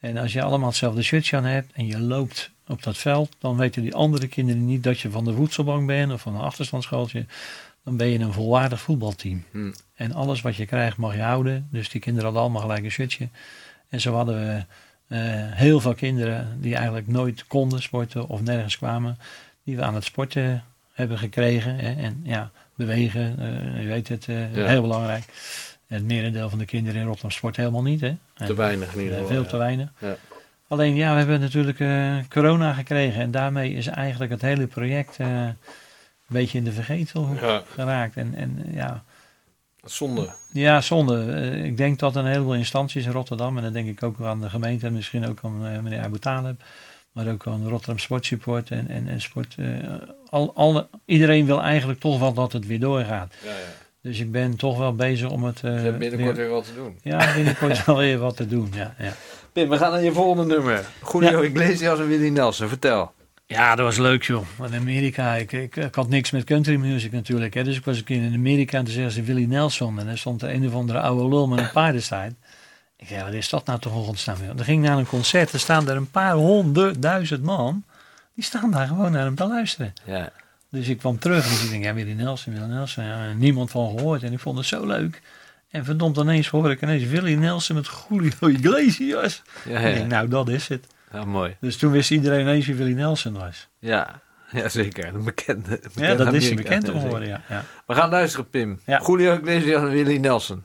En als je allemaal hetzelfde shirtje aan hebt en je loopt op dat veld, dan weten die andere kinderen niet dat je van de voedselbank bent of van een achterstandsschooltje. Dan ben je een volwaardig voetbalteam. Hm. En alles wat je krijgt mag je houden. Dus die kinderen hadden allemaal gelijk een shirtje. En zo hadden we eh, heel veel kinderen die eigenlijk nooit konden sporten of nergens kwamen, die we aan het sporten hebben gekregen. Hè. En ja, bewegen, eh, je weet het, eh, Ja. heel belangrijk. Het merendeel van de kinderen in Rotterdam sport helemaal niet. Hè. Te weinig in ieder geval. veel te weinig. Ja. Alleen ja, we hebben natuurlijk eh, corona gekregen en daarmee is eigenlijk het hele project eh, een beetje in de vergetel Ja, geraakt. En, en ja, zonde. ja, zonde. Eh, ik denk dat een heleboel instanties in Rotterdam, en dan denk ik ook aan de gemeente en misschien ook aan meneer Abu Talib, maar ook aan Rotterdam Sportsupport en, en, en sport. al, alle, iedereen wil eigenlijk toch wel dat het weer doorgaat. Ja, ja. Dus ik ben toch wel bezig om het. eh, Ze hebben binnenkort weer- weer wat te doen. ja, binnenkort wel weer wat te doen. Ja, ja. Pim, we gaan naar je volgende nummer. Julio Iglesias en Willy Nelson. Vertel. Ja, dat was leuk joh. Want in Amerika, ik, ik, ik had niks met country music natuurlijk. Hè. Dus ik was een keer in Amerika en toen zeggen ze Willie Nelson. En er stond er een of andere oude lul met een paardenstaart. Ik zei, wat is dat nou toch ontstaan? Dan ging ik naar een concert, er staan er een paar honderdduizend man. Die staan daar gewoon naar hem te luisteren. Ja. Dus ik kwam terug en ik denk, ja, Nelson, Willie Nelson. Ja, niemand van gehoord en ik vond het zo leuk. En verdomd ineens hoor ik ineens Willie Nelson met Julio Iglesias. Ja, Ik denk, ja. nou dat is het. ja, mooi. Dus toen wist iedereen ineens wie Willie Nelson was. Ja. ja, zeker. Een bekende, Ja, dat is Amerikaan. bekend Ja, geworden, zeker. ja. ja. We gaan luisteren, Pim. Ja. Julio Iglesias en Willy Nelson.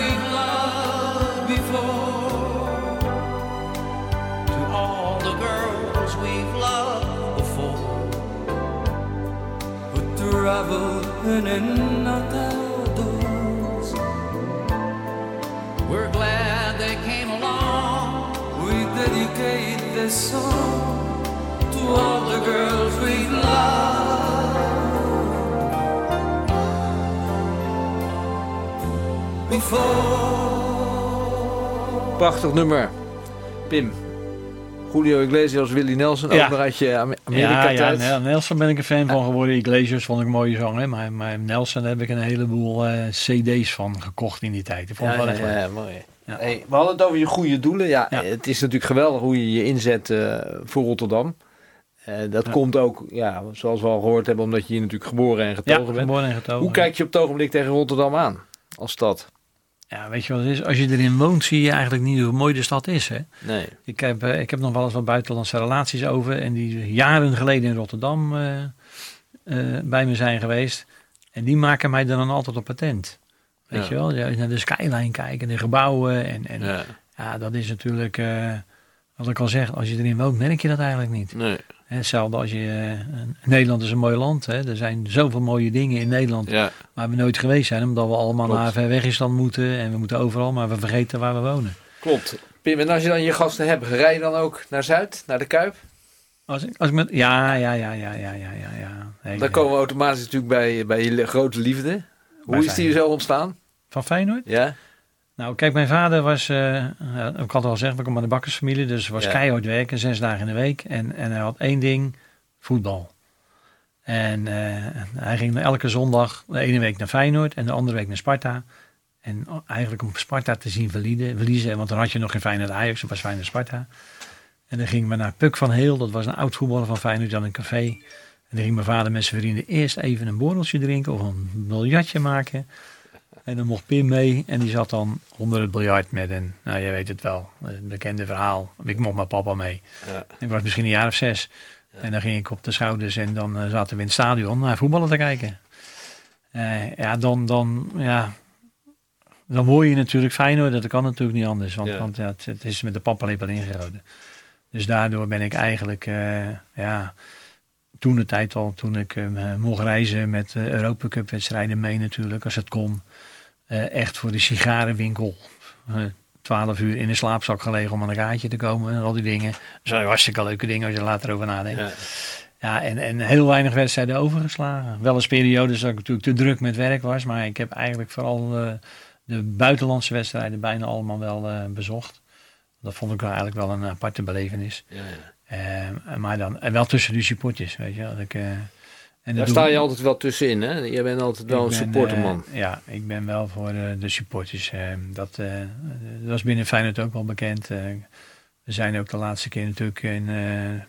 in and. We're glad they came along. We dedicate this song to all the girls we've loved before. Prachtig nummer. Pim. Julio Iglesias, Willie Nelson, Ja. ook nog uit je Am- Ja, ja, Nel- Nelson ben ik een fan van geworden. Iglesias vond ik een mooie zanger. Maar, maar Nelson heb ik een heleboel eh, cd's van gekocht in die tijd. Ik vond Ja, wel ja, echt leuk. ja, mooi. Ja. Hey, we hadden het over je goede doelen. Ja, Ja. Het is natuurlijk geweldig hoe je je inzet eh, voor Rotterdam. Eh, dat Ja. komt ook, ja, zoals we al gehoord hebben, omdat je hier natuurlijk geboren en Ja, getogen bent. geboren en getogen. Hoe kijk je op het ogenblik tegen Rotterdam aan als stad? Ja, weet je wat het is? Als je erin woont, zie je eigenlijk niet hoe mooi de stad is. Hè? Nee. Ik, heb, eh, ik heb nog wel eens wat buitenlandse relaties over. En die jaren geleden in Rotterdam eh, eh, bij me zijn geweest. En die maken mij dan altijd op patent. Weet Ja. je wel? Ja, naar de skyline kijken, de gebouwen. En, en ja. Ja. dat is natuurlijk, wat ik al zeg, als je erin woont, merk je dat eigenlijk niet. Nee. Hetzelfde als je. Eh, Nederland is een mooi land. Hè? Er zijn zoveel mooie dingen in Nederland. Ja. Waar we nooit geweest zijn, omdat we allemaal naar ver weg is dan moeten. En we moeten overal, maar we vergeten waar we wonen. Klopt. Pim, en als je dan je gasten hebt, rij je dan ook naar Zuid, naar de Kuip? Als ik, als ik met, ja, ja, ja, ja, ja, ja, ja. ja. Hey, dan komen we automatisch natuurlijk bij, bij je grote liefde. Hoe is die zo ontstaan? Van Feyenoord? Ja. Nou, kijk, mijn vader was, ik had al gezegd, we komen uit de bakkersfamilie, dus was Ja. keihard werken, zes dagen in de week. En, en hij had één ding, voetbal. En eh, hij ging elke zondag de ene week naar Feyenoord en de andere week naar Sparta. En eigenlijk om Sparta te zien verliezen, want dan had je nog geen Feyenoord Ajax, dan was Feyenoord Sparta. En dan gingen we naar Puk van Heel, dat was een oud voetballer van Feyenoord, had een café. En dan ging mijn vader met zijn vrienden eerst even een borreltje drinken of een biljartje maken. En dan mocht Pim mee en die zat dan onder het biljart met een, nou je weet het wel, een bekende verhaal. Ik mocht met papa mee. Ja. Ik was misschien een jaar of zes. En dan ging ik op de schouders en dan eh, zaten we in het stadion naar voetballen te kijken. Eh, ja, dan, dan, ja, dan hoor je natuurlijk Feyenoord, dat kan natuurlijk niet anders. Want, Ja. want ja, het, het is met de paplepel ingeroden. Dus daardoor ben ik eigenlijk, eh, ja, toen de tijd al, toen ik mocht reizen met eh Europa Cup wedstrijden mee natuurlijk, als het kon. Eh, echt voor de sigarenwinkel. eh, 12 uur in de slaapzak gelegen om aan een kaartje te komen en al die dingen. Dat zijn hartstikke leuke dingen als je er later over nadenkt. Ja, Ja. en, en heel weinig wedstrijden overgeslagen. Wel eens periodes dat ik natuurlijk te druk met werk was, maar ik heb eigenlijk vooral eh, de buitenlandse wedstrijden bijna allemaal wel eh, bezocht. Dat vond ik eigenlijk wel een aparte belevenis. Ja, ja. Eh, maar dan, en wel tussen de supporters, weet je. Dat ik, eh, en Daar sta je altijd wel tussenin, hè? Je bent altijd wel ik een supporterman. eh, ja, ik ben wel voor eh, de supporters. eh, dat, eh, dat was binnen Feyenoord ook wel bekend. we zijn ook de laatste keer natuurlijk in,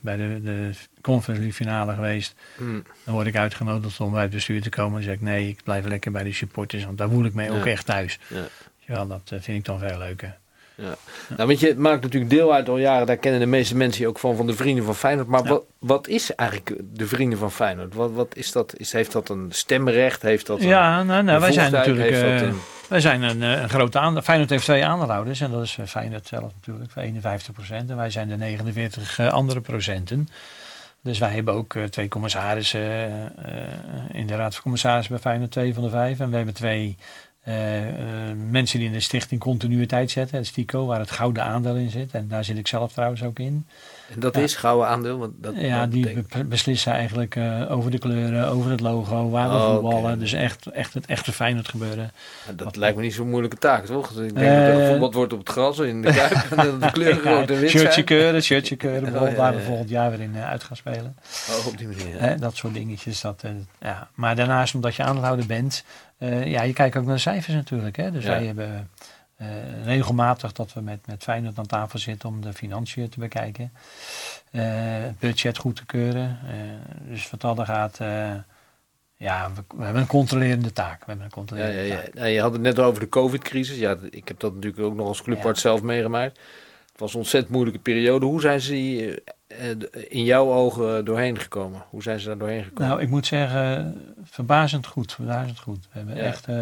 bij de, de Conference League finale geweest. Hm. Dan word ik uitgenodigd om bij het bestuur te komen. Dan zeg ik nee, ik blijf lekker bij de supporters. Want daar voel ik me ook Ja. echt thuis. Ja. Wel, dat vind ik dan veel leuker. Nou, want je het maakt natuurlijk deel uit al jaren, daar kennen de meeste mensen je ook van, van de Vrienden van Feyenoord. Maar Ja. wat, wat is eigenlijk de Vrienden van Feyenoord? Wat, wat is dat? Is, heeft dat een stemrecht? Heeft dat een Ja, nou, nou wij zijn natuurlijk... Eh, een- Wij zijn een, eh, een grote aandeelhouder. Feyenoord heeft twee aandeelhouders. En dat is eh, Feyenoord zelf natuurlijk, voor 51 procent. En wij zijn de 49 eh, andere procenten. Dus wij hebben ook twee commissarissen in de raad van commissarissen bij Feyenoord, twee van de vijf. En we hebben twee eh, eh, mensen die in de stichting continuïteit zetten, het STICO, waar het gouden aandeel in zit. En daar zit ik zelf trouwens ook in. En dat Ja. is gouden aandeel? Want dat, Ja, dat die be- beslissen eigenlijk eh, over de kleuren, over het logo, waar we Oh, voetballen. Dus echt, echt het echte Feyenoord gebeuren. Ja, dat lijkt me niet zo'n moeilijke taak, toch? Dus Ik denk dat er gevoetbald wordt op het gras in de kuip. en dat de kleuren en wit shirtje keuren, shirtje keuren. bijvoorbeeld, Oh, ja, waar we volgend jaar weer in uit gaan spelen. Oh, op die manier. dat soort dingetjes. Dat, ja. Maar daarnaast, omdat je aandeelhouder bent, eh, ja, je kijkt ook naar de cijfers natuurlijk. Hè. Dus Ja. wij hebben eh, regelmatig dat we met, met Feyenoord aan tafel zitten om de financiën te bekijken. Eh, het budget goed te keuren. Dus wat dat gaat, ja, we, we hebben een controlerende taak. We hebben een controlerende ja, ja. taak. Nou, je had het net over de COVID-crisis. Ja, ik heb dat natuurlijk ook nog als clubarts zelf meegemaakt. Was een ontzettend moeilijke periode. Hoe zijn ze die, eh, eh, in jouw ogen doorheen gekomen? Hoe zijn ze daar doorheen gekomen? Nou, ik moet zeggen, verbazend goed. Verbazend goed. We hebben Ja. echt eh,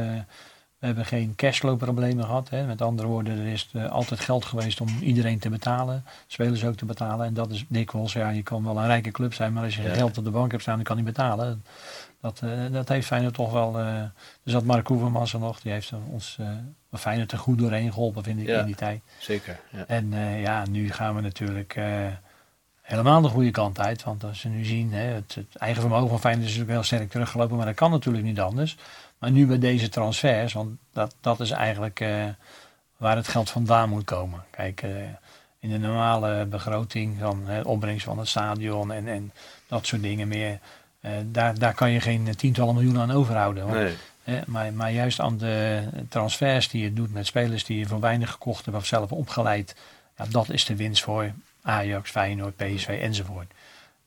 we hebben geen cashflow problemen gehad. Hè. Met andere woorden, er is eh, altijd geld geweest om iedereen te betalen. Spelers ook te betalen. En dat is dikwijls, ja, je kan wel een rijke club zijn, maar als je geen Ja. geld op de bank hebt staan, dan kan je betalen. Dat, eh, dat heeft Feyenoord toch wel... eh er zat Mark Hoevermans er nog, die heeft ons uh, Feyenoord er goed doorheen geholpen, vind ik, Ja. in die tijd. Zeker. Ja. En eh, ja, nu gaan we natuurlijk eh, helemaal de goede kant uit. Want als we nu zien, hè, het, het eigen vermogen van Feyenoord is natuurlijk heel sterk teruggelopen. Maar dat kan natuurlijk niet anders. Maar nu bij deze transfers, want dat, dat is eigenlijk eh, waar het geld vandaan moet komen. Kijk, in de normale begroting van hè, opbrengst van het stadion en, en dat soort dingen meer. daar, daar kan je geen tientallen miljoenen aan overhouden. Want Nee. Hè, maar, maar juist aan de transfers die je doet met spelers die je voor weinig gekocht hebt of zelf opgeleid. Ja, dat is de winst voor Ajax, Feyenoord, PSV enzovoort.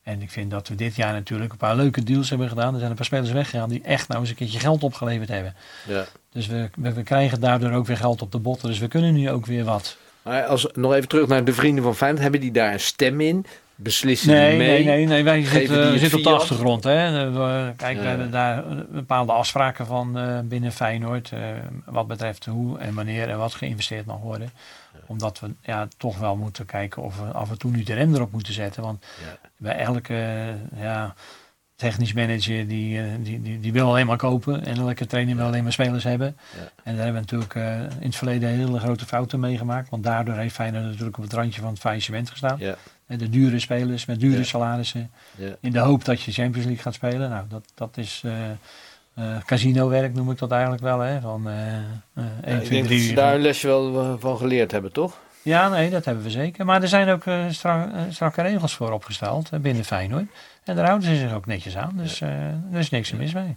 En ik vind dat we dit jaar natuurlijk een paar leuke deals hebben gedaan. Er zijn een paar spelers weggegaan die echt nou eens een keertje geld opgeleverd hebben. Ja. Dus we, we, we krijgen daardoor ook weer geld op de botten. Dus we kunnen nu ook weer wat. Maar als, nog even terug naar de vrienden van Feyenoord. Hebben die daar een stem in? Beslissen Nee, die mee? nee, nee, nee, wij zitten, zitten op de achtergrond. Hè. We- Kijk, we hebben daar bepaalde afspraken van eh, binnen Feyenoord. eh, wat betreft hoe en wanneer en wat geïnvesteerd mag worden. Omdat we ja, toch wel moeten kijken of we af en toe nu de rem erop moeten zetten. Want bij elke ja, technisch manager die, eh, die, die, die wil alleen maar kopen. En elke trainer wil alleen maar spelers hebben. Ja. En daar hebben we natuurlijk eh, in het verleden hele grote fouten meegemaakt. Want daardoor heeft Feyenoord natuurlijk op het randje van het faillissement gestaan. Ja. En de dure spelers met dure Ja. salarissen. In de hoop dat je Champions League gaat spelen. Nou, dat, dat is eh, casino-werk noem ik dat eigenlijk wel. Hè? Van eh eh, Ja, 1, ik 2, denk dat 3 ze daar een lesje wel van geleerd hebben, toch? Ja, nee, dat hebben we zeker. Maar er zijn ook strak- strakke regels voor opgesteld binnen Feyenoord. En daar houden ze zich ook netjes aan. Dus eh, er is niks mis mee.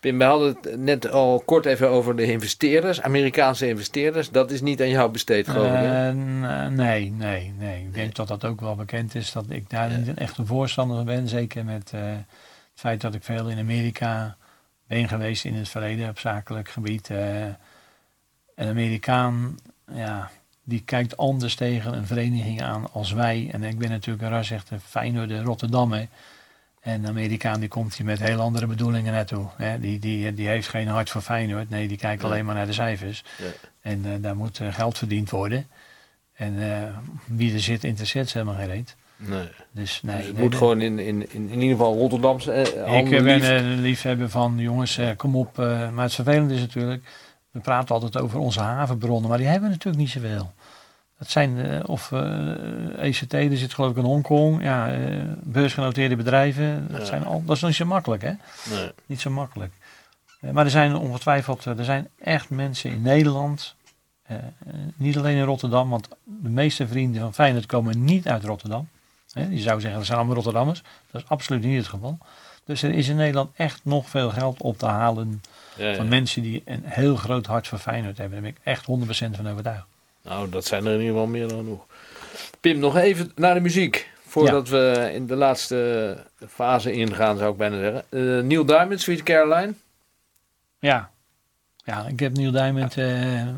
Pim, we hadden het net al kort even over de investeerders, Amerikaanse investeerders. Dat is niet aan jou besteed, geloof ik. hè? Eh, nee, nee, nee. Ik denk dat dat ook wel bekend is. Dat ik daar Ja. niet een echte voorstander van ben. Zeker met eh, het feit dat ik veel in Amerika ben geweest in het verleden op zakelijk gebied. eh, een Amerikaan, ja, die kijkt anders tegen een vereniging aan als wij. En ik ben natuurlijk een ras echt een Feyenoord de Rotterdammer. En een Amerikaan die komt hier met heel andere bedoelingen naartoe. Hè. Die, die, die heeft geen hart voor Feyenoord. Nee, die kijkt alleen maar naar de cijfers. Ja. En eh, daar moet eh, geld verdiend worden. En eh, wie er zit, interesseert ze helemaal geen reet. Nee. Dus nee, Dus het nee, moet nee. gewoon in, in, in, in ieder geval Rotterdamse eh, Ik ben een liefhebber van, jongens, kom op. maar het vervelende is natuurlijk, we praten altijd over onze havenbronnen, maar die hebben we natuurlijk niet zoveel. Dat zijn, eh, of eh ECT, er zit geloof ik in Hongkong, ja, eh, beursgenoteerde bedrijven, dat, Ja. zijn al, dat is niet zo makkelijk, hè? Nee. Niet zo makkelijk. Maar er zijn ongetwijfeld, er zijn echt mensen in Nederland, niet alleen in Rotterdam, want de meeste vrienden van Feyenoord komen niet uit Rotterdam. Hè, je zou zeggen, dat zijn allemaal Rotterdammers. Dat is absoluut niet het geval. Dus er is in Nederland echt nog veel geld op te halen Ja, van mensen die een heel groot hart voor Feyenoord hebben. Daar ben ik echt 100% van overtuigd. Nou, dat zijn er in ieder geval meer dan genoeg. Pim, nog even naar de muziek. Voordat we in de laatste fase ingaan, zou ik bijna zeggen. Eh, Neil Diamond, Sweet Caroline. Ja, ja ik heb Neil Diamond eh, eh,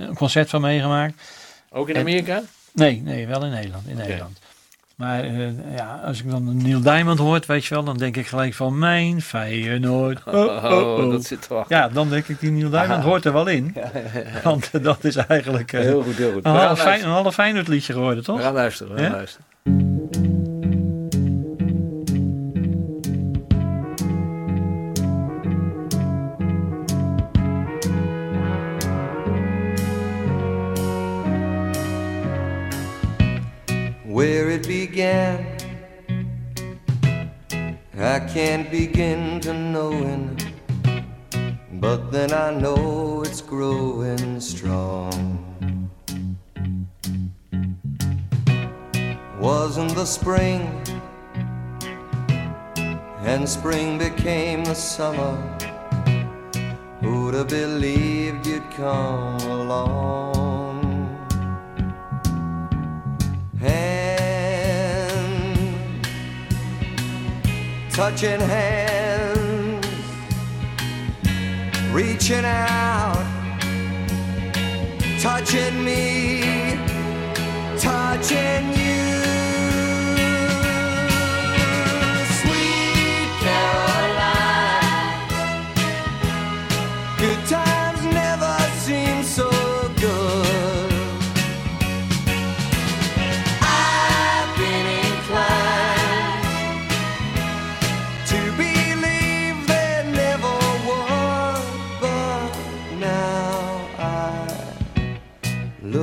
een concert van meegemaakt. Ook in En- Amerika? Nee, nee, wel in Nederland. In. Nederland. Maar eh, ja, als ik dan Neil Diamond hoort, weet je wel, dan denk ik gelijk van mijn Feyenoord. Oh, oh, oh. dat zit achter. Ja, dan denk ik die Neil Diamond hoort er wel in. Want eh, dat is eigenlijk eh, Heel goed, heel goed. een We half, Feyenoord liedje geworden, We toch? gaan luisteren. We gaan luisteren. clutching hand.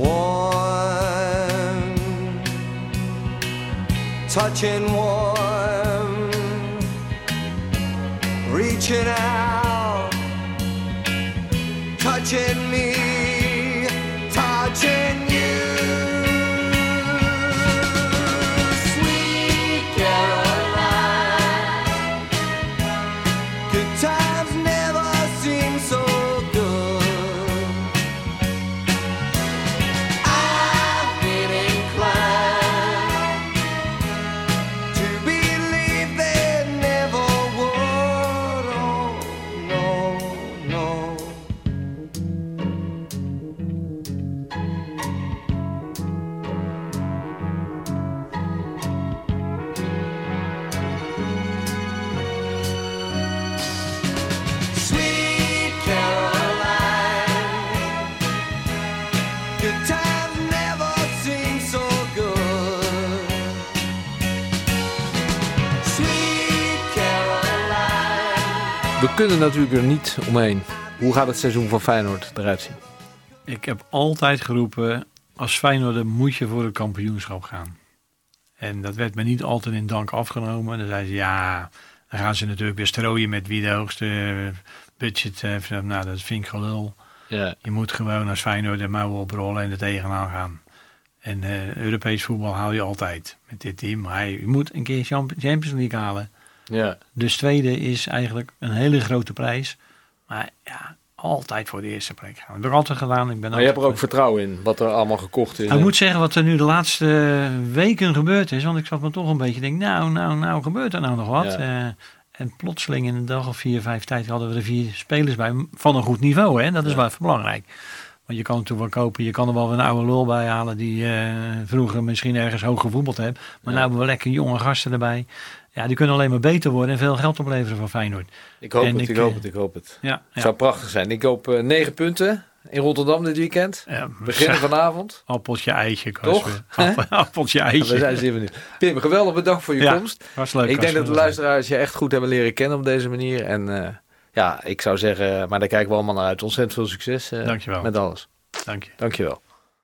Warm, touching warm, reaching out, touching me, We kunnen natuurlijk er niet omheen. Hoe gaat het seizoen van Feyenoord eruit zien? Ik heb altijd geroepen, als Feyenoord moet je voor het kampioenschap gaan. En dat werd me niet altijd in dank afgenomen. Dan zei ze, ja, dan gaan ze natuurlijk weer strooien met wie de hoogste budget heeft. Nou, dat vind ik gelul. Ja. Je moet gewoon als Feyenoord de mouwen oprollen en er tegenaan gaan. En eh, Europees voetbal haal je altijd met dit team. Maar je moet een keer Champ- Champions League halen. ja. Dus tweede is eigenlijk een hele grote prijs. Maar ja, altijd voor de eerste plek gaan. Dat heb ik altijd gedaan. Ik ben Maar je hebt er ook vertrouwen in, wat er allemaal gekocht is. Ik moet zeggen wat er nu de laatste weken gebeurd is. Want ik zat me toch een beetje te denken, nou, nou, nou, gebeurt er nou nog wat? Ja. Eh, en plotseling in een dag of vier, vijf tijd hadden we er vier spelers bij van een goed niveau. Hè? Dat is wel even belangrijk. Want je kan natuurlijk wel kopen, je kan er wel een oude lul bij halen die eh, vroeger misschien ergens hoog gevoetbald heeft. Maar Ja. nu hebben we lekker jonge gasten erbij. Ja, die kunnen alleen maar beter worden en veel geld opleveren voor Feyenoord. Ik hoop En het, ik, ik, hoop eh, het, ik hoop het. Ja, Het ja. zou prachtig zijn. Ik hoop eh, negen punten in Rotterdam dit weekend. Ja, Beginnen vanavond. Appeltje, eitje. Toch? Appel- Appeltje, eitje. we zijn zeer benieuwd. Pim, geweldig bedankt voor je Ja, komst. Was leuk. ik denk dat de luisteraars je echt goed hebben leren kennen op deze manier. En eh, ja, ik zou zeggen, maar daar kijken we allemaal naar uit. Ontzettend veel succes eh, Dankjewel. met alles. Dank je. Dankjewel.